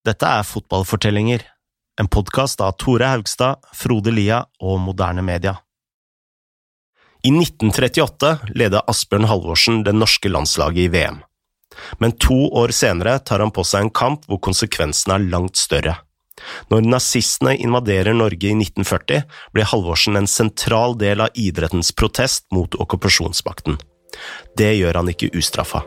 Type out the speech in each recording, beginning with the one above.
Dette er Fotballfortellinger, en podkast av Tore Haugstad, Frode Lia og Moderne Media. I 1938 ledet Asbjørn Halvorsen det norske landslaget i VM, men to år senere tar han på seg en kamp hvor konsekvensene er langt større. Når nazistene invaderer Norge i 1940, blir Halvorsen en sentral del av idrettens protest mot okkupasjonsmakten. Det gjør han ikke ustraffa.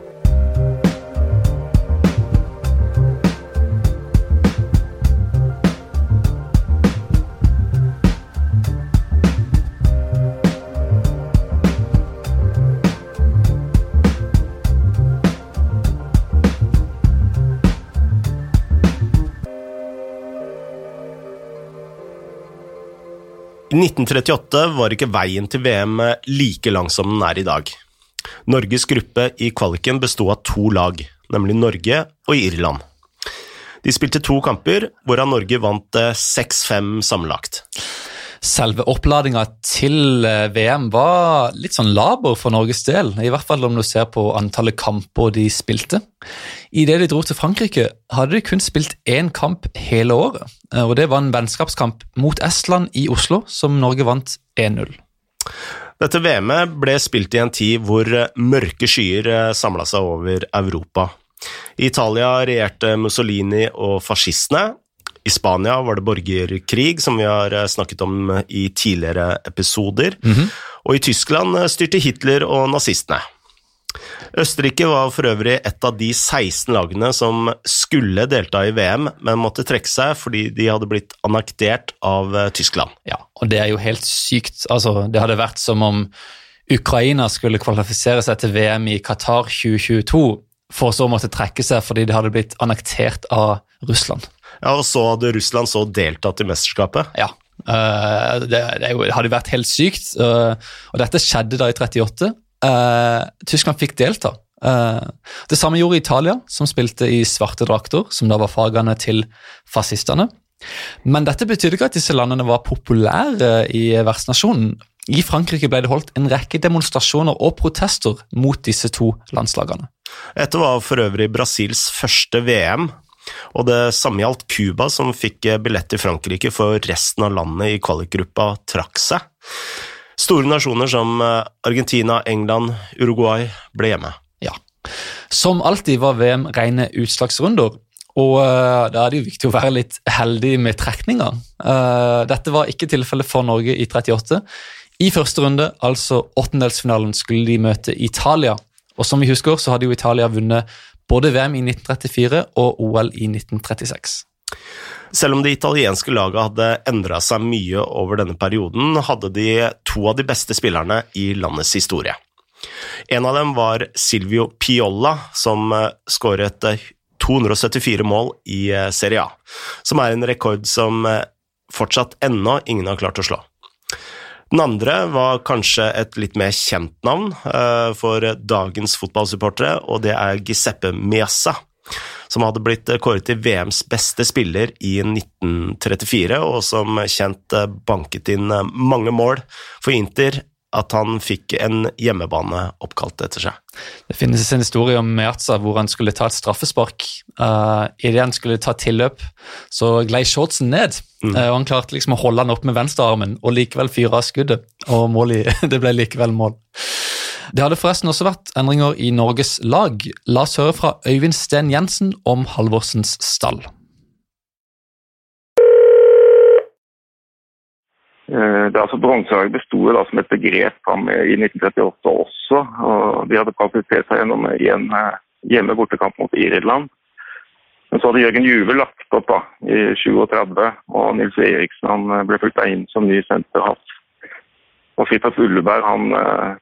I 1938 var ikke veien til VM like lang som den er i dag. Norges gruppe i kvaliken besto av to lag, nemlig Norge og Irland. De spilte to kamper, hvorav Norge vant 6-5 sammenlagt. Selve oppladinga til eh, VM var litt sånn laber for Norges del, i hvert fall om du ser på antallet kamper de spilte. Idet de dro til Frankrike, hadde de kun spilt én kamp hele året. Eh, og Det var en vennskapskamp mot Estland i Oslo, som Norge vant 1-0. Dette VM-et ble spilt i en tid hvor mørke skyer samla seg over Europa. I Italia regjerte Mussolini og fascistene, i Spania var det borgerkrig, som vi har snakket om i tidligere episoder. Mm -hmm. Og i Tyskland styrte Hitler og nazistene. Østerrike var for øvrig et av de 16 lagene som skulle delta i VM, men måtte trekke seg fordi de hadde blitt annektert av Tyskland. Ja, og det er jo helt sykt. Altså, det hadde vært som om Ukraina skulle kvalifisere seg til VM i Qatar 2022, for så å måtte trekke seg fordi de hadde blitt annektert av Russland. Ja, Og så hadde Russland så deltatt i mesterskapet? Ja. Uh, det, hadde vært helt sykt. Uh, og dette skjedde da i 38. Uh, Tyskland fikk delta. det samme gjorde Italia, som spilte i svarte drakter, som da var fagene til fascistene. Men dette betydde ikke at disse landene var populære i vertsnasjonen. I Frankrike ble det holdt en rekke demonstrasjoner og protester mot disse to landslagene. Dette var for øvrig Brasils første VM, og det samme gjaldt Cuba, som fikk billett til Frankrike for resten av landet i kvalikgruppa trakk seg. Store nasjoner som Argentina, England, Uruguay ble hjemme. Ja. Som alltid var VM rene utslagsrunder, og uh, da er det jo viktig å være litt heldig med trekninga. Uh, dette var ikke tilfellet for Norge i 38. I første runde, altså åttendelsfinalen, skulle de møte Italia. Og som vi husker, så hadde jo Italia vunnet både VM i 1934 og OL i 1936. Selv om det italienske laget hadde endra seg mye over denne perioden, hadde de to av de beste spillerne i landets historie. En av dem var Silvio Piolla, som skåret 274 mål i Serie A, som er en rekord som fortsatt ennå ingen har klart å slå. Den andre var kanskje et litt mer kjent navn for dagens fotballsupportere, og det er Giuseppe Miassa. som hadde blitt kåret til VMs beste spiller i 1934, og som kjent banket inn mange mål for Inter at han fikk en hjemmebane oppkalt etter seg. Det finnes en historie om Meazza hvor han skulle ta et straffespark. Uh, Idet han skulle ta tilløp, så glei shortsen ned. Mm. Uh, og Han klarte liksom å holde han opp med venstrearmen og likevel fyre av skuddet. Og mål i, det ble likevel mål. Det hadde forresten også vært endringer i Norges lag. La oss høre fra Øyvind Steen Jensen om Halvorsens stall. Det altså Bronselaget besto som et begrep fram i 1938 også. og De hadde kvalifisert seg gjennom en hjemme-bortekamp mot Irland. Men så hadde Jørgen Juve lagt opp da, i 37, og Nils Eriksen han ble fulgt inn som ny senterhatt. Og Fridtjof Ulleberg han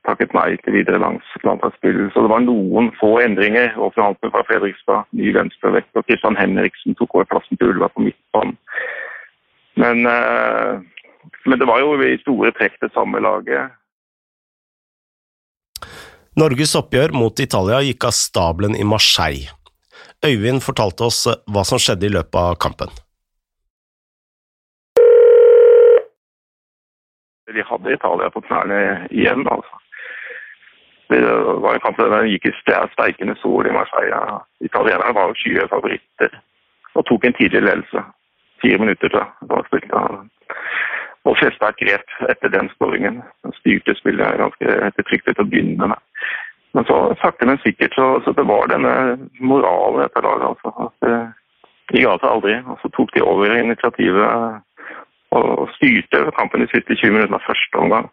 takket nei til videre langs landslagsspill. Så det var noen få endringer. og Hansen fra Fredrikstad, ny venstrevekt, og Kristian Henriksen tok over plassen til Ulleberg på midtbanen. Men uh, men det var jo i store trekk det samme laget. Norges oppgjør mot Italia gikk av stabelen i Marseille. Øyvind fortalte oss hva som skjedde i løpet av kampen. De hadde Italia på knærne igjen, altså. Det var en kamp der det gikk i steikende sol i Marseille. Italienerne var skyhøye favoritter. og tok en tidlig ledelse. Fire minutter til var spilt. Og festa et grep etter den skåringen. Styrte spillet ganske ettertrykt til å begynne med. Men så sakte, men sikkert, så, så det var denne moralen i dette laget. altså. At eh, de ga seg aldri. Og så tok de over initiativet og styrte kampen de siste 20 minuttene av første omgang.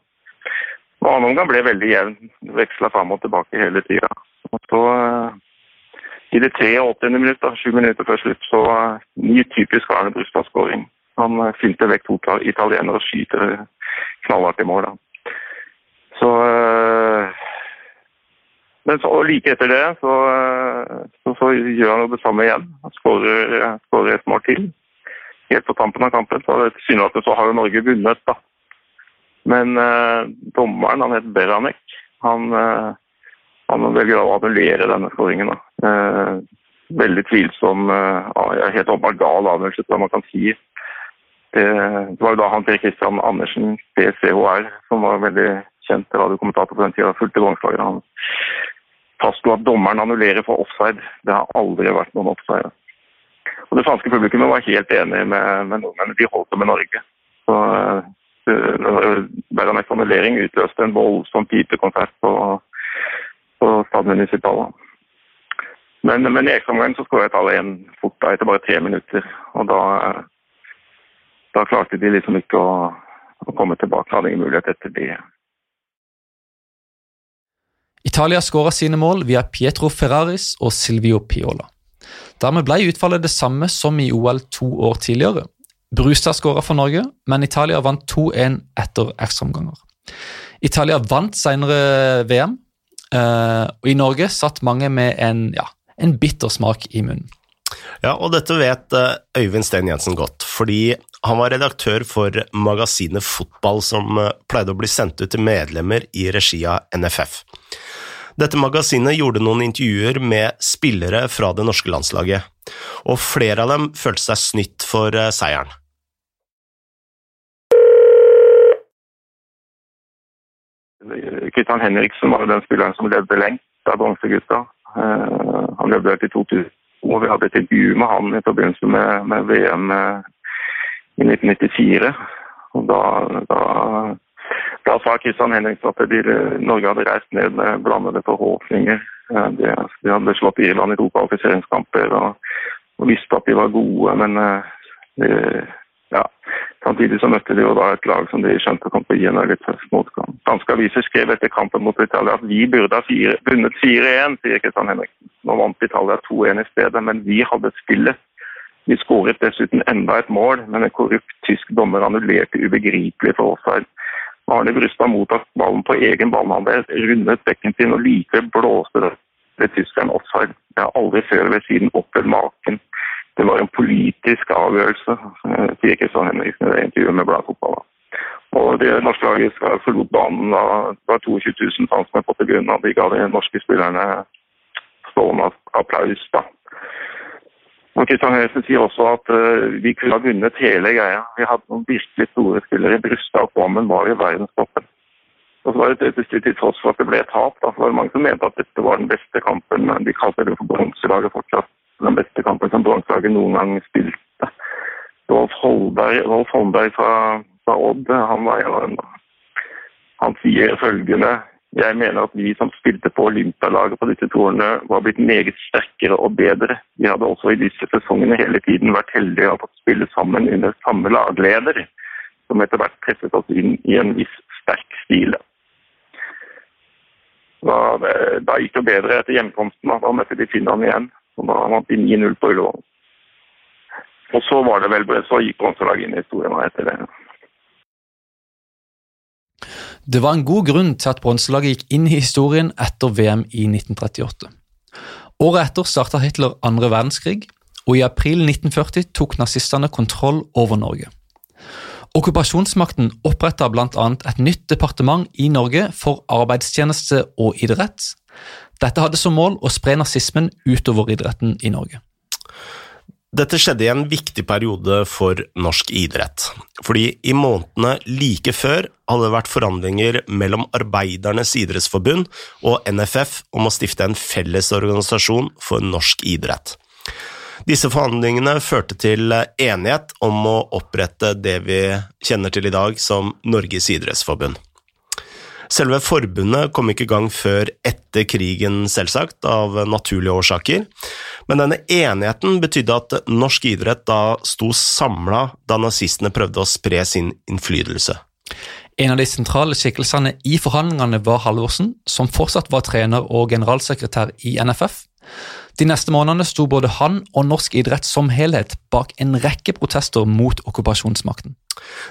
Og annen omgang ble veldig jevn, veksla fram og tilbake hele tida. Og så i det 83. minutt, sju minutter før slutt, så ny typisk Arne Brustad-skåring. Han filter vekk to italienere og skyter knallhardt i mål. Da. Så Men så, like etter det så, så, så, gjør han det samme igjen. Han skårer et mål til. Helt på tampen av kampen. Så tilsynelatende så har jo Norge vunnet, da. Men eh, dommeren, han het Beranek, han eh, han velger å annullere denne skåringen. Eh, veldig tvilsom, eh, helt åpenbart gal avgjørelse, hva man kan si. Det, det var jo da han Per Kristian Andersen, PCHR, som var veldig kjent radiokommentator på den tida, fulgte bronseslaget. Han fastslo at dommeren annullerer for offside. Det har aldri vært noen offside. Og Det franske publikummet var helt enig med, med nordmennene. De holdt det med Norge. Så uh, Beranek annullering utløste en voldsom pipekonsert på på Stad Municipal. Men, men i ekstraomgangen så skåret alle én fort da, etter bare tre minutter. Og da, da klarte de liksom ikke å, å komme tilbake. Hadde ingen mulighet etter det. Italia skåra sine mål via Pietro Ferraris og Silvio Piola. Dermed ble utfallet det samme som i OL to år tidligere. Brustad skåra for Norge, men Italia vant 2-1 etter ekstraomganger. Italia vant senere VM, Uh, og I Norge satt mange med en, ja, en bitter smak i munnen. Ja, og dette vet uh, Øyvind Steen Jensen godt, fordi han var redaktør for magasinet Fotball, som uh, pleide å bli sendt ut til medlemmer i regi av NFF. Dette magasinet gjorde noen intervjuer med spillere fra det norske landslaget, og flere av dem følte seg snytt for seieren. Kristian Henriksen var den spilleren som levde lengst av bronsegutta. Han levde til 2000, og vi hadde et intervju med han i forbindelse med, med VM uh, i 1994. Og da, da, da sa Kristian Henriksen at de, Norge hadde reist ned med blandede forhåpninger. Uh, de, de, hadde slått Irland i to kvalifiseringskamper og, og, visste at de var gode, men de, ja, Samtidig så møtte de jo da et lag som de skjønte kom til å gi henne litt tøff motgang. Danske aviser skrev etter kampen mot Italia at vi burde ha fire, vunnet 4-1, sier Kristian Henriksen. Nå vant Italia 2-1 i stedet, men vi hadde spillet. Vi skåret dessuten enda et mål, men en korrupt tysk dommer annullerte ubegripelig for offside. Arne Brustad mottok ballen på egen banehalvdel, rundet bekken sin og likevel blåste det ved tyskeren offside. Jeg har aldri før ved siden opplevd maken det var en politisk avgjørelse, sier Kristian Henriksen i det intervjuet med Bladet Fotball. Og Det norske laget forlot banen da det var 22 000 franskmenn på av at de ga de norske spillerne stående applaus. da. Og Kristian Henriksen sier også at uh, vi kunne ha vunnet hele greia. Vi hadde noen virkelig store spillere. Brustad og Kvammen var i verdenstoppen. Og så var det til, til tross for at det ble tap. Da, så var det mange som mente at dette var den beste kampen, men de kalte det for bronselaget fortsatt den beste kampen som bronselaget noen gang spilte. Rolf Holberg, Rolf Holberg fra, fra, Odd han, var, han sier følgende jeg mener at vi som spilte på Olympialaget på disse to var blitt meget sterkere og bedre. Vi hadde også i disse sesongene hele tiden vært heldige og fått spille sammen under samme lagleder, som etter hvert presset oss inn i en viss sterk stil. Da, da gikk det bedre etter hjemkomsten. Da møtte de Finland igjen. Og da vant de 9-0 på Ullevål. Og så var det vel så gikk bronselaget inn i historien etter det. Det var en god grunn til at bronselaget gikk inn i historien etter VM i 1938. Året etter starta Hitler andre verdenskrig, og i april 1940 tok nazistene kontroll over Norge. Okkupasjonsmakten oppretta bl.a. et nytt departement i Norge for arbeidstjeneste og idrett, dette hadde som mål å spre nazismen utover idretten i Norge. Dette skjedde i en viktig periode for norsk idrett, fordi i månedene like før hadde det vært forhandlinger mellom Arbeidernes idrettsforbund og NFF om å stifte en felles organisasjon for norsk idrett. Disse forhandlingene førte til enighet om å opprette det vi kjenner til i dag som Norges idrettsforbund. Selve forbundet kom ikke i gang før etter krigen, selvsagt, av naturlige årsaker, men denne enigheten betydde at norsk idrett da sto samla da nazistene prøvde å spre sin innflytelse. En av de sentrale skikkelsene i forhandlingene var Halvorsen, som fortsatt var trener og generalsekretær i NFF. De neste månedene sto både han og norsk idrett som helhet bak en rekke protester mot okkupasjonsmakten.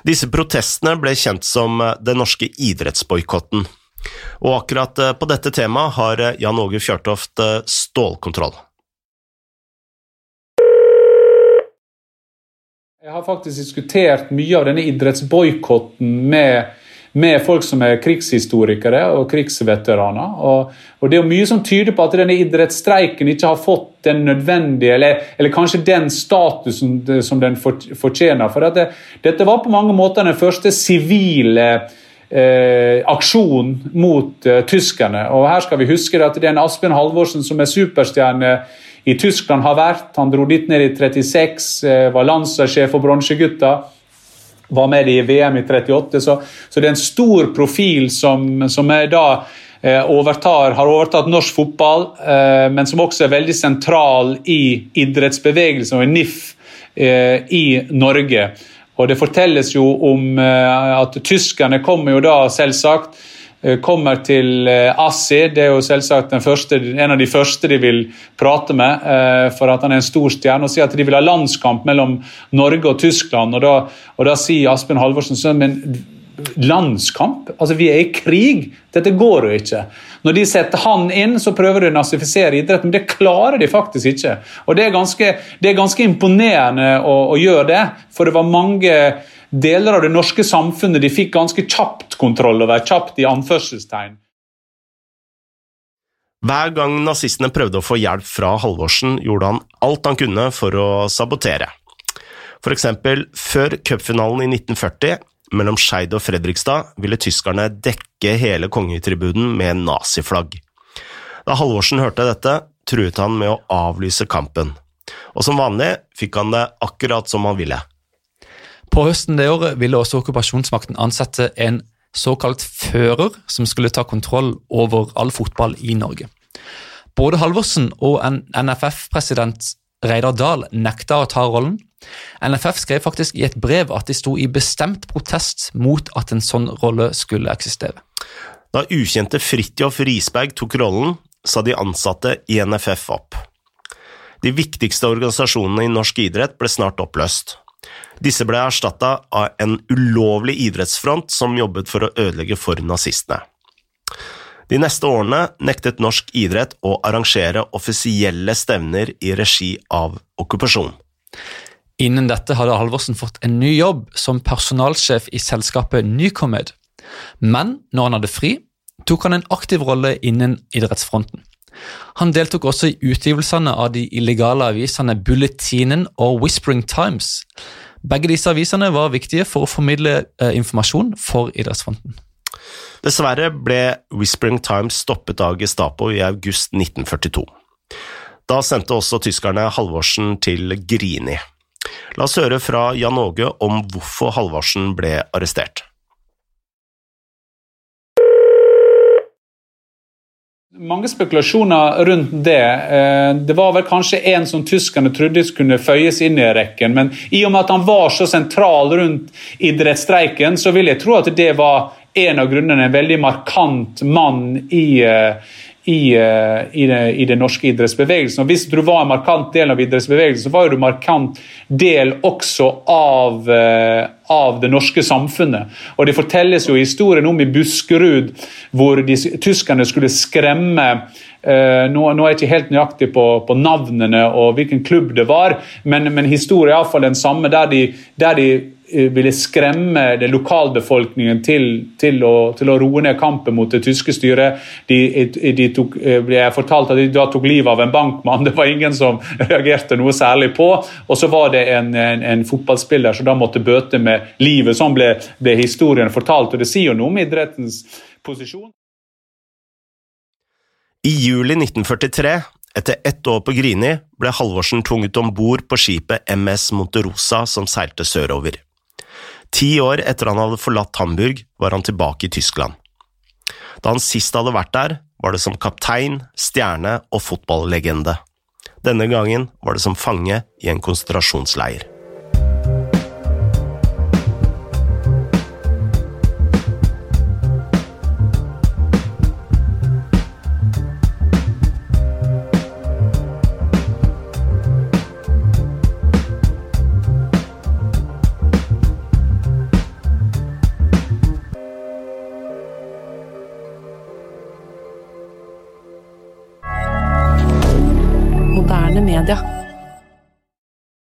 Disse protestene ble kjent som den norske idrettsboikotten. Og akkurat eh, på dette temaet har eh, Jan Åge Fjørtoft eh, stålkontroll. Jeg har faktisk diskutert mye av denne idrettsboikotten med med folk som er krigshistorikere og krigsveteraner. Og, og, Det er mye som tyder på at denne idrettsstreiken ikke har fått den nødvendige, eller, eller kanskje den statusen som den fortjener. For det, dette var på mange måter den første sivile eh, aksjonen mot eh, tyskerne. Og her skal vi huske at det er en Asbjørn Halvorsen som er superstjerne i Tyskland har vært. Han dro dit ned i 36, eh, var landslagssjef for Bronsegutta var med i VM i 38. Så, så, det er en stor profil som, som er da eh, overtar, har overtatt norsk fotball, eh, men som også er veldig sentral i idrettsbevegelsen og i NIF eh, i Norge. Og Det fortelles jo om at tyskerne kommer jo da selvsagt kommer til eh, Assi. Det er jo selvsagt første, en av de første de vil prate med, eh, for at han er en stor stjerne. Og sier at de vil ha landskamp mellom Norge og Tyskland. Og da, og da sier Asbjørn Halvorsen men landskamp? Altså, Vi er i krig! Dette går jo ikke. Når de setter han inn, så prøver de å nazifisere idretten, men det klarer de faktisk ikke. Og Det er ganske, det er ganske imponerende å, å gjøre det, for det var mange deler av det norske samfunnet de fikk ganske kjapt kontroll over. Kjapt i anførselstegn. Hver gang nazistene prøvde å få hjelp fra Halvorsen, gjorde han alt han kunne for å sabotere. For eksempel, før cupfinalen i 1940 mellom Skeid og Fredrikstad ville tyskerne dekke hele kongetribunen med naziflagg. Da Halvorsen hørte dette, truet han med å avlyse kampen. Og som vanlig fikk han det akkurat som han ville. På høsten det året ville også okkupasjonsmakten ansette en såkalt fører som skulle ta kontroll over all fotball i Norge. Både Halvorsen og NFF-president Reidar Dahl nekta å ta rollen. NFF skrev faktisk i et brev at de sto i bestemt protest mot at en sånn rolle skulle eksistere. Da ukjente Fridtjof Risberg tok rollen, sa de ansatte i NFF opp. De viktigste organisasjonene i norsk idrett ble snart oppløst. Disse ble erstatta av en ulovlig idrettsfront som jobbet for å ødelegge for nazistene. De neste årene nektet norsk idrett å arrangere offisielle stevner i regi av okkupasjon. Innen dette hadde Halvorsen fått en ny jobb som personalsjef i selskapet Nycomed. Men når han hadde fri, tok han en aktiv rolle innen idrettsfronten. Han deltok også i utgivelsene av de illegale avisene Bulletinen og Whispering Times. Begge disse avisene var viktige for å formidle eh, informasjon for idrettsfronten. Dessverre ble Whispering Times stoppet av Gestapo i august 1942. Da sendte også tyskerne Halvorsen til Grini. La oss høre fra Jan Åge om hvorfor Halvorsen ble arrestert. Mange spekulasjoner rundt det. Eh, det var vel kanskje en som tyskerne trodde kunne føyes inn i rekken. Men i og med at han var så sentral rundt idrettsstreiken, så vil jeg tro at det var en av grunnene. En veldig markant mann i, uh, i, eh, i, det, i den norske idrettsbevegelsen. Og Hvis du var en markant del av idrettsbevegelsen, så var du en markant del også av, eh, av det norske samfunnet. Og Det fortelles jo historien om i Buskerud, hvor de, tyskerne skulle skremme Uh, nå, nå, er jeg ikke helt nøyaktig på, på, navnene og hvilken klubb det var, men, men historien er iallfall den samme, der de, der de Eh, ville skremme det lokalbefolkningen til, til, å, til, å, roe ned kampen mot det tyske styret. De, de tok, eh, ble fortalt at de da tok livet av en bankmann. Det var ingen som reagerte noe særlig på. Og så var det en, en, en fotballspiller som da måtte bøte med livet. Sånn ble, ble historien fortalt. og Det sier jo noe om idrettens posisjon. I juli 1943 Etter ett år på Grini ble Halvorsen tvunget om bord på skipet MS Monterosa som seilte sørover. Ti år etter han hadde forlatt Hamburg, var han tilbake i Tyskland. Da han sist hadde vært der, var det som kaptein, stjerne og fotballegende. Denne gangen var det som fange i en konsentrasjonsleir.